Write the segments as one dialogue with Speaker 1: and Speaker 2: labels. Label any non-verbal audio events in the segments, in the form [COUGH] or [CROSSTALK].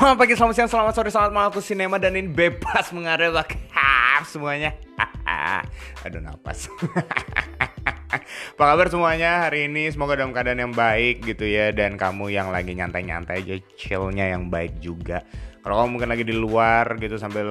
Speaker 1: Selamat pagi, selamat siang, selamat sore, selamat malam Aku Sinema dan ini bebas mengalir bakap semuanya. Aduh napas. Apa kabar semuanya hari ini? Semoga dalam keadaan yang baik gitu ya Dan kamu yang lagi nyantai-nyantai aja Chillnya yang baik juga. Kalau kamu mungkin lagi di luar gitu Sambil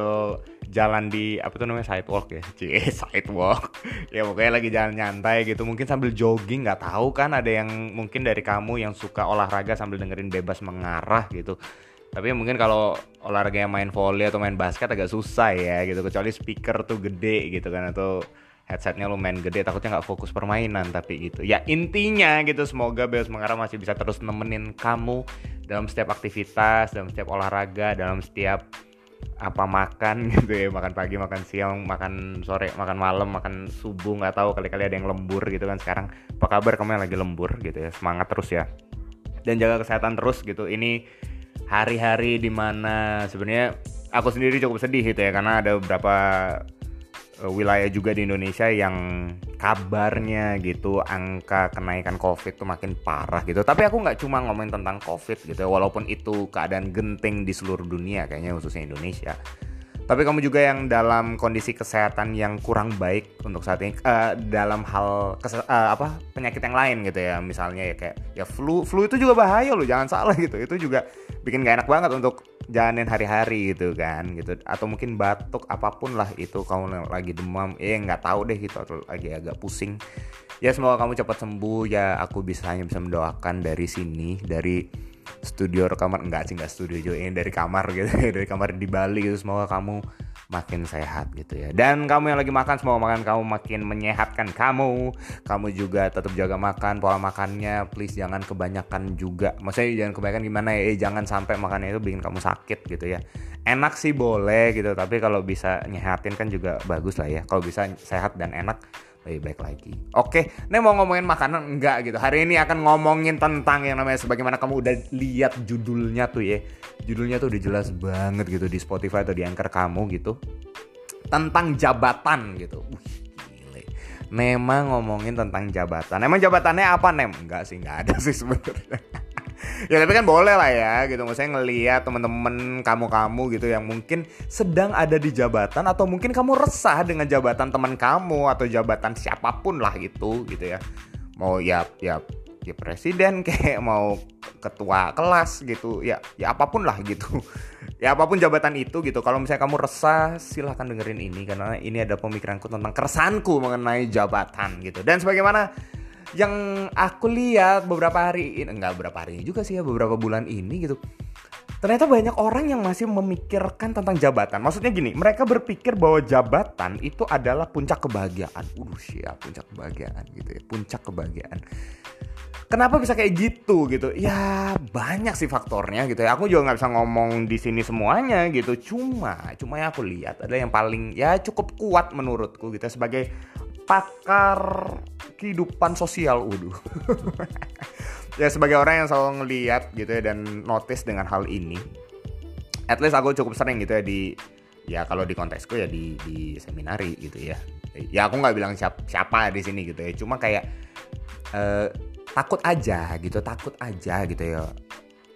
Speaker 1: jalan di apa tuh namanya sidewalk ya? Cie [LAUGHS] sidewalk. Ya pokoknya lagi jalan nyantai gitu mungkin sambil jogging nggak tahu kan ada yang mungkin dari kamu yang suka olahraga sambil dengerin bebas mengarah gitu tapi mungkin kalau olahraga yang main volley atau main basket agak susah ya gitu. Kecuali speaker tuh gede gitu kan. Atau headsetnya lumayan gede takutnya nggak fokus permainan tapi gitu. Ya intinya gitu semoga bebas mengarah masih bisa terus nemenin kamu dalam setiap aktivitas dalam setiap olahraga dalam setiap apa makan [LAUGHS] gitu ya. Makan pagi makan siang makan sore makan malam makan subuh nggak tahu kali-kali ada yang lembur gitu kan. Sekarang apa kabar? Kamu yang lagi lembur gitu ya. Semangat terus ya. Dan jaga kesehatan terus gitu. Ini hari-hari di mana sebenarnya aku sendiri cukup sedih gitu ya karena ada beberapa uh, wilayah juga di Indonesia yang kabarnya gitu angka kenaikan covid tuh makin parah gitu. Tapi aku nggak cuma ngomongin tentang covid gitu ya walaupun itu keadaan genting di seluruh dunia kayaknya khususnya Indonesia tapi kamu juga yang dalam kondisi kesehatan yang kurang baik untuk saat ini uh, dalam hal uh, apa penyakit yang lain gitu ya. Misalnya ya kayak ya flu flu itu juga bahaya loh jangan salah gitu. Itu juga bikin gak enak banget untuk jalanin hari-hari gitu kan gitu. Atau mungkin batuk apa pun lah itu kamu lagi demam eh nggak tahu deh gitu atau lagi agak pusing. Ya semoga kamu cepat sembuh ya aku bisa hanya bisa mendoakan dari sini dari studio rekaman enggak sih enggak studio juga ini dari kamar gitu [LAUGHS] dari kamar di Bali gitu semoga kamu makin sehat gitu ya. Dan kamu yang lagi makan semoga makan kamu makin menyehatkan kamu. Kamu juga tetap jaga makan pola makannya. Please jangan kebanyakan juga. Maksudnya jangan kebanyakan gimana ya? Eh, jangan sampai makannya itu bikin kamu sakit gitu ya. Enak sih boleh gitu, tapi kalau bisa nyehatin kan juga bagus lah ya. Kalau bisa sehat dan enak lebih baik lagi. Oke, ini mau ngomongin makanan enggak gitu. Hari ini akan ngomongin tentang yang namanya sebagaimana kamu udah lihat judulnya tuh ya. Judulnya tuh udah jelas banget gitu di Spotify atau di Anchor kamu gitu. Tentang jabatan gitu. Uh. Memang ngomongin tentang jabatan. Emang jabatannya apa, Nem? Enggak sih, enggak ada sih sebenarnya [LAUGHS] ya tapi kan boleh lah ya gitu. Maksudnya ngeliat temen-temen kamu-kamu gitu yang mungkin sedang ada di jabatan atau mungkin kamu resah dengan jabatan teman kamu atau jabatan siapa pun lah gitu gitu ya. Mau ya ya ya presiden [LAUGHS] kayak mau ketua kelas gitu. Ya ya apa pun lah gitu. [LAUGHS] Ya apa pun jabatan itu gitu. Kalau misalnya kamu resah silahkan dengerin ini. Karena ini ada pemikiranku tentang keresahanku mengenai jabatan gitu. Dan sebagaimana yang aku lihat beberapa hari ini enggak beberapa hari juga sih ya beberapa bulan ini gitu ternyata banyak orang yang masih memikirkan tentang jabatan maksudnya gini mereka berpikir bahwa jabatan itu adalah puncak kebahagiaan uh siap puncak kebahagiaan gitu ya puncak kebahagiaan Kenapa bisa kayak gitu gitu? Ya banyak sih faktornya gitu ya. Aku juga nggak bisa ngomong di sini semuanya gitu. Cuma, cuma yang aku lihat ada yang paling ya cukup kuat menurutku gitu sebagai pakar kehidupan sosial uduh [LAUGHS] ya sebagai orang yang selalu ngeliat gitu ya dan notice dengan hal ini at least aku cukup sering gitu ya di ya kalau di kontesku ya di di seminari gitu ya. Ya aku nggak bilang siapa, siapa di sini gitu ya cuma kayak uh, takut aja gitu takut aja gitu ya.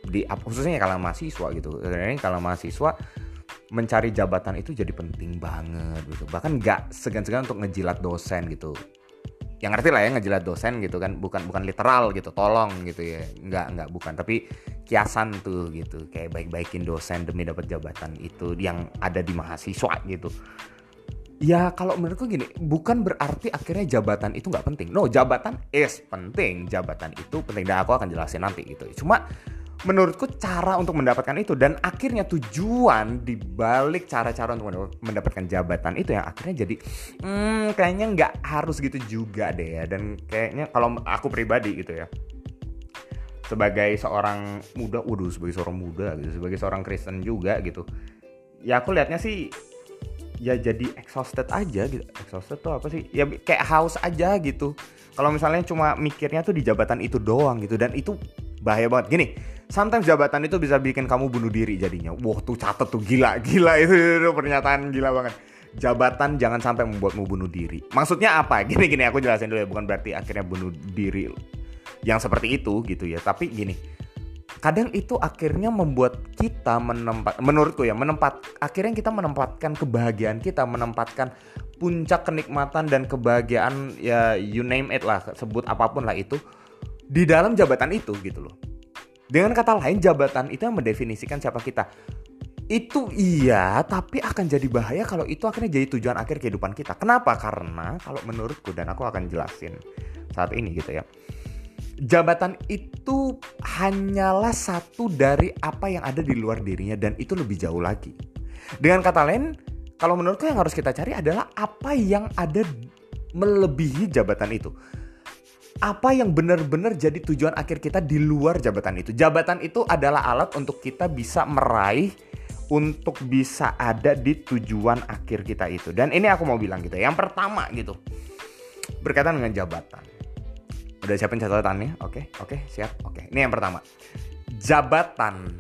Speaker 1: Di khususnya kalau mahasiswa gitu. Ini kalau mahasiswa mencari jabatan itu jadi penting banget gitu. Bahkan nggak segan-segan untuk ngejilat dosen gitu yang ngerti lah ya ngejilat dosen gitu kan. Bukan bukan literal gitu tolong gitu ya. Nggak nggak bukan. Tapi kiasan tuh gitu. Kayak baik-baikin dosen demi dapat jabatan itu yang ada di mahasiswa gitu. Ya kalau menurutku gini bukan berarti akhirnya jabatan itu nggak penting. No jabatan is penting. Jabatan itu penting. Dan aku akan jelasin nanti gitu. Cuma menurutku cara untuk mendapatkan itu dan akhirnya tujuan dibalik cara-cara untuk mendapatkan jabatan itu yang akhirnya jadi hmm, kayaknya nggak harus gitu juga deh ya dan kayaknya kalau aku pribadi gitu ya sebagai seorang muda, waduh sebagai seorang muda gitu, sebagai seorang Kristen juga gitu. Ya aku lihatnya sih ya jadi exhausted aja gitu. Exhausted tuh apa sih? Ya kayak haus aja gitu. Kalau misalnya cuma mikirnya tuh di jabatan itu doang gitu dan itu bahaya banget. Gini, sometimes jabatan itu bisa bikin kamu bunuh diri jadinya. Wah tuh catet tuh gila, gila [LAUGHS] itu, pernyataan gila banget. Jabatan jangan sampai membuatmu bunuh diri. Maksudnya apa? [LAUGHS] Gini gini aku jelasin dulu ya, bukan berarti akhirnya bunuh diri yang seperti itu gitu ya. Tapi gini, kadang itu akhirnya membuat kita menempat menurutku ya menempat akhirnya kita menempatkan kebahagiaan kita menempatkan puncak kenikmatan dan kebahagiaan ya you name it lah sebut apa pun lah itu di dalam jabatan itu gitu loh dengan kata lain jabatan itu yang mendefinisikan siapa kita itu iya, tapi akan jadi bahaya kalau itu akhirnya jadi tujuan akhir kehidupan kita. Kenapa? Karena kalau menurutku dan aku akan jelasin saat ini gitu ya. Jabatan itu hanyalah satu dari apa yang ada di luar dirinya dan itu lebih jauh lagi. Dengan kata lain, kalau menurutku yang harus kita cari adalah apa yang ada melebihi jabatan itu apa yang benar-benar jadi tujuan akhir kita di luar jabatan itu. Jabatan itu adalah alat untuk kita bisa meraih untuk bisa ada di tujuan akhir kita itu. Dan ini aku mau bilang gitu. Yang pertama gitu. Berkaitan dengan jabatan. Udah siapin catatannya? Oke, oke, siap. Oke. Ini yang pertama. Jabatan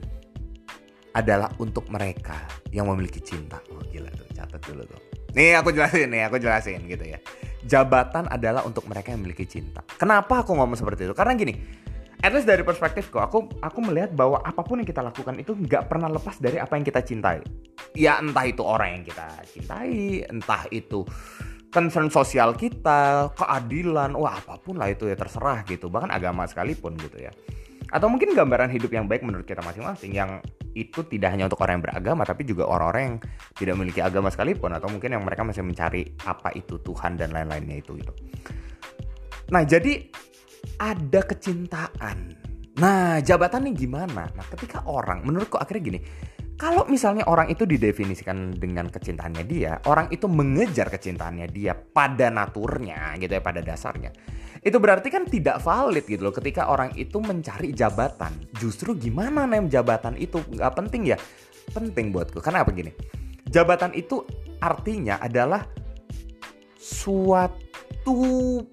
Speaker 1: adalah untuk mereka yang memiliki cinta. Oh gila tuh, catat dulu tuh. Nih aku jelasin nih, aku jelasin gitu ya. Jabatan adalah untuk mereka yang memiliki cinta. Kenapa aku ngomong seperti itu? Karena gini, at least dari perspektifku aku aku melihat bahwa apa pun yang kita lakukan itu nggak pernah lepas dari apa yang kita cintai ya entah itu orang yang kita cintai entah itu concern sosial kita keadilan wah apa pun lah itu ya terserah gitu bahkan agama sekalipun gitu ya atau mungkin gambaran hidup yang baik menurut kita masing-masing yang itu tidak hanya untuk orang yang beragama tapi juga orang-orang yang tidak memiliki agama sekalipun atau mungkin yang mereka masih mencari apa itu Tuhan dan lain-lainnya itu gitu. Nah, jadi ada kecintaan. Nah, jabatannya gimana? Nah, ketika orang, menurutku akhirnya gini, kalau misalnya orang itu didefinisikan dengan kecintaannya dia, orang itu mengejar kecintaannya dia pada naturnya gitu ya, pada dasarnya. Itu berarti kan tidak valid gitu loh ketika orang itu mencari jabatan. Justru gimana nem jabatan itu nggak penting ya? Penting buatku. Karena apa gini? Jabatan itu artinya adalah suatu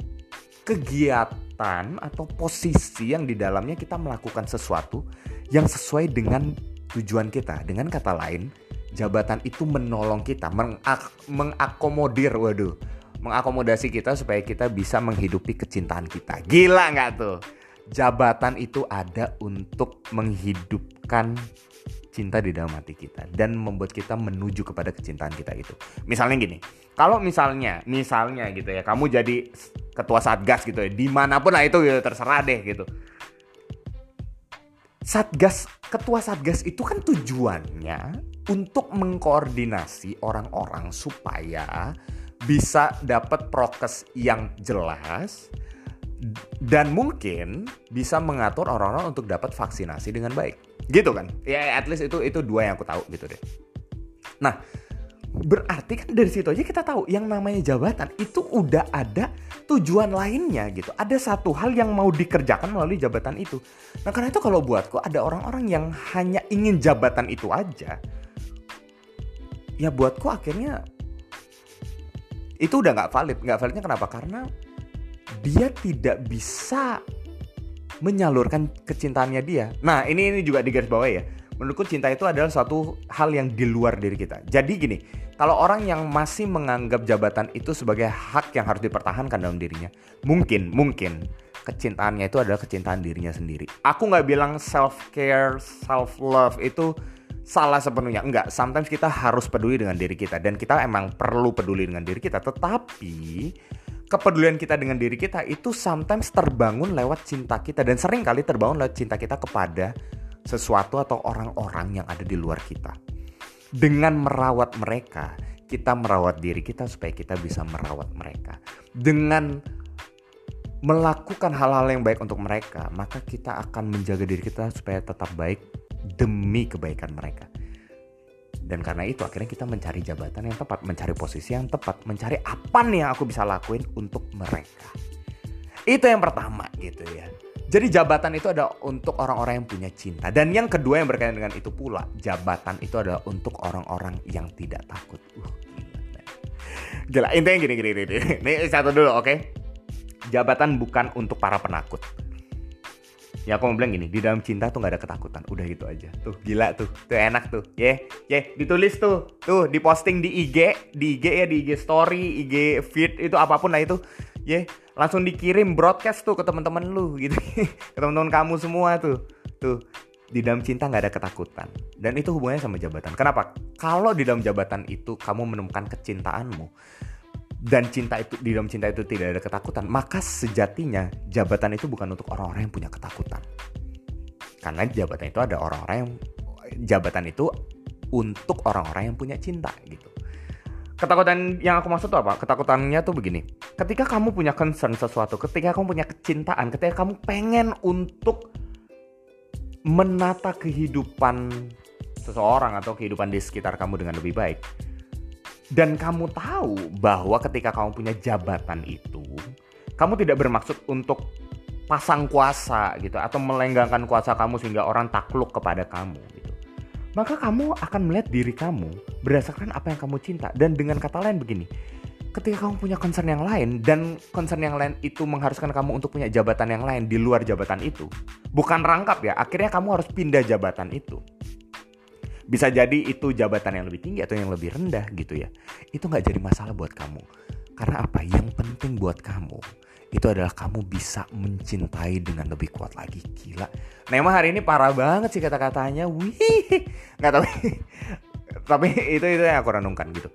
Speaker 1: kegiatan atau posisi yang di dalamnya kita melakukan sesuatu yang sesuai dengan tujuan kita. Dengan kata lain, jabatan itu menolong kita, mengak mengakomodir, waduh, mengakomodasi kita supaya kita bisa menghidupi kecintaan kita. Gila nggak tuh? Jabatan itu ada untuk menghidupkan cinta di dalam hati kita dan membuat kita menuju kepada kecintaan kita itu. Misalnya gini, kalau misalnya, misalnya gitu ya, kamu jadi ketua satgas gitu ya, di mana pun lah itu gitu, terserah deh gitu. Satgas, ketua satgas itu kan tujuannya untuk mengkoordinasi orang-orang supaya bisa dapat prokes yang jelas dan mungkin bisa mengatur orang-orang untuk dapat vaksinasi dengan baik. Gitu kan? Ya at least itu itu dua yang aku tahu gitu deh. Nah berarti kan dari situ aja kita tahu yang namanya jabatan itu udah ada tujuan lainnya gitu. Ada satu hal yang mau dikerjakan melalui jabatan itu. Nah karena itu kalau buatku ada orang-orang yang hanya ingin jabatan itu aja ya buatku akhirnya itu udah nggak valid nggak validnya kenapa karena dia tidak bisa menyalurkan kecintaannya dia. Nah, ini ini juga di garis bawah ya. Menurutku cinta itu adalah suatu hal yang di luar diri kita. Jadi gini, kalau orang yang masih menganggap jabatan itu sebagai hak yang harus dipertahankan dalam dirinya, mungkin, mungkin kecintaannya itu adalah kecintaan dirinya sendiri. Aku nggak bilang self care, self love itu salah sepenuhnya. Enggak, sometimes kita harus peduli dengan diri kita dan kita emang perlu peduli dengan diri kita. Tetapi kepedulian kita dengan diri kita itu sometimes terbangun lewat cinta kita dan sering kali terbangun lewat cinta kita kepada sesuatu atau orang-orang yang ada di luar kita. Dengan merawat mereka, kita merawat diri kita supaya kita bisa merawat mereka. Dengan melakukan hal-hal yang baik untuk mereka, maka kita akan menjaga diri kita supaya tetap baik demi kebaikan mereka. Dan karena itu akhirnya kita mencari jabatan yang tepat, mencari posisi yang tepat, mencari apa nih yang aku bisa lakuin untuk mereka. Itu yang pertama gitu ya. Jadi jabatan itu ada untuk orang-orang yang punya cinta. Dan yang kedua yang berkaitan dengan itu pula, jabatan itu adalah untuk orang-orang yang tidak takut. Uh, gila. Intinya gini, gini, gini. Ini satu dulu, oke? Okay? Jabatan bukan untuk para penakut ya aku mau bilang gini di dalam cinta tuh nggak ada ketakutan. Udah gitu aja. Tuh gila tuh. Tuh enak tuh. Ye yeah, ye yeah, ditulis tuh. Tuh diposting di IG di IG ya di IG story IG feed itu apa pun lah itu. Ye yeah, langsung dikirim broadcast tuh ke teman-teman lu gitu. [LAUGHS] Ke teman-teman kamu semua tuh. Tuh di dalam cinta nggak ada ketakutan. Dan itu hubungannya sama jabatan. Kenapa? Kalau di dalam jabatan itu kamu menemukan kecintaanmu dan cinta itu di dalam cinta itu tidak ada ketakutan maka sejatinya jabatan itu bukan untuk orang-orang yang punya ketakutan. Karena jabatan itu ada orang-orang yang jabatan itu untuk orang-orang yang punya cinta gitu. Ketakutan yang aku maksud tuh apa? Ketakutannya tuh begini. Ketika kamu punya concern sesuatu ketika kamu punya kecintaan ketika kamu pengen untuk menata kehidupan seseorang atau kehidupan di sekitar kamu dengan lebih baik. Dan kamu tahu bahwa ketika kamu punya jabatan itu, kamu tidak bermaksud untuk pasang kuasa gitu atau melenggangkan kuasa kamu sehingga orang takluk kepada kamu gitu. Maka kamu akan melihat diri kamu berdasarkan apa yang kamu cinta dan dengan kata lain begini, ketika kamu punya concern yang lain dan concern yang lain itu mengharuskan kamu untuk punya jabatan yang lain di luar jabatan itu, bukan rangkap ya, akhirnya kamu harus pindah jabatan itu. Bisa jadi itu jabatan yang lebih tinggi atau yang lebih rendah gitu ya. Itu nggak jadi masalah buat kamu. Karena apa? Yang penting buat kamu itu adalah kamu bisa mencintai dengan lebih kuat lagi. Gila. Nema hari ini parah banget sih kata-katanya. Wih, nggak tahu. [LAUGHS] Tapi itu itu yang aku renungkan gitu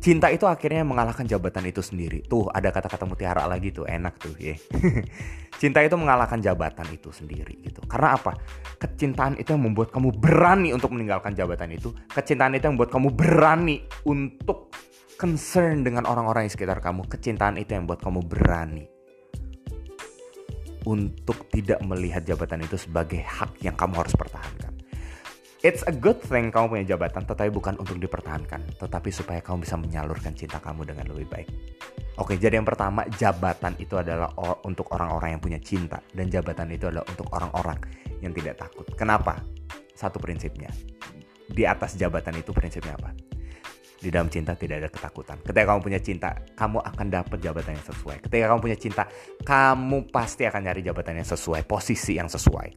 Speaker 1: cinta itu akhirnya mengalahkan jabatan itu sendiri. Tuh ada kata-kata mutiara lagi tuh enak tuh ya. [LAUGHS] cinta itu mengalahkan jabatan itu sendiri gitu. Karena apa? Kecintaan itu yang membuat kamu berani untuk meninggalkan jabatan itu. Kecintaan itu yang membuat kamu berani untuk concern dengan orang-orang di sekitar kamu. Kecintaan itu yang membuat kamu berani untuk tidak melihat jabatan itu sebagai hak yang kamu harus pertahankan. It's a good thing kamu punya jabatan, tetapi bukan untuk dipertahankan, tetapi supaya kamu bisa menyalurkan cinta kamu dengan lebih baik. Oke, jadi yang pertama, jabatan itu adalah untuk orang-orang yang punya cinta, dan jabatan itu adalah untuk orang-orang yang tidak takut. Kenapa? Satu prinsipnya, di atas jabatan itu prinsipnya apa? Di dalam cinta tidak ada ketakutan. Ketika kamu punya cinta, kamu akan dapat jabatan yang sesuai. Ketika kamu punya cinta, kamu pasti akan nyari jabatan yang sesuai, posisi yang sesuai.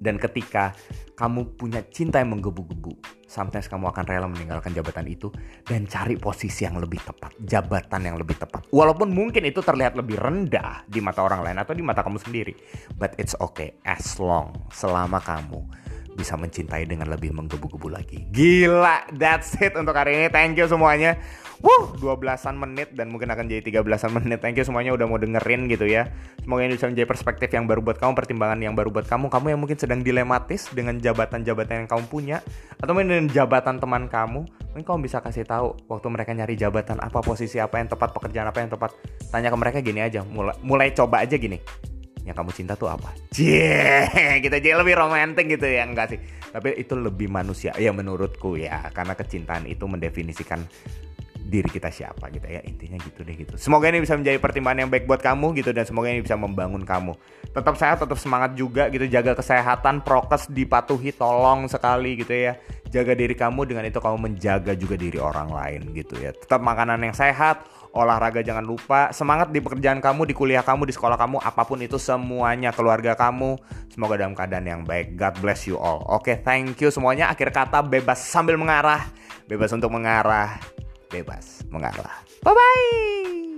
Speaker 1: Dan ketika kamu punya cinta yang menggebu-gebu, sometimes kamu akan rela meninggalkan jabatan itu dan cari posisi yang lebih tepat, jabatan yang lebih tepat. Walaupun mungkin itu terlihat lebih rendah di mata orang lain atau di mata kamu sendiri, but it's okay as long selama kamu bisa mencintai dengan lebih menggebu-gebu lagi. Gila, that's it untuk hari ini. Thank you semuanya. Wuh, 12-an menit dan mungkin akan jadi 13-an menit. Thank you semuanya udah mau dengerin gitu ya. Semoga ini bisa menjadi perspektif yang baru buat kamu, pertimbangan yang baru buat kamu. Kamu yang mungkin sedang dilematis dengan jabatan-jabatan yang kamu punya atau mungkin dengan jabatan teman kamu. Mungkin kamu bisa kasih tahu waktu mereka nyari jabatan apa, posisi apa yang tepat, pekerjaan apa yang tepat. Tanya ke mereka gini aja, mulai mulai coba aja gini yang kamu cinta tuh apa? Cie, kita jadi lebih romantis gitu ya enggak sih? Tapi itu lebih manusia ya menurutku ya, karena kecintaan itu mendefinisikan diri kita siapa gitu ya. Intinya gitu deh gitu. Semoga ini bisa menjadi pertimbangan yang baik buat kamu gitu dan semoga ini bisa membangun kamu. Tetap sehat tetap semangat juga gitu. Jaga kesehatan prokes dipatuhi tolong sekali gitu ya. Jaga diri kamu dengan itu kamu menjaga juga diri orang lain gitu ya. Tetap makanan yang sehat olahraga jangan lupa. Semangat di pekerjaan kamu di kuliah kamu di sekolah kamu apa pun itu semuanya keluarga kamu. Semoga dalam keadaan yang baik. God bless you all. Oke okay, thank you semuanya. Akhir kata bebas sambil mengarah. Bebas untuk mengarah. Bebas mengalah. Bye bye.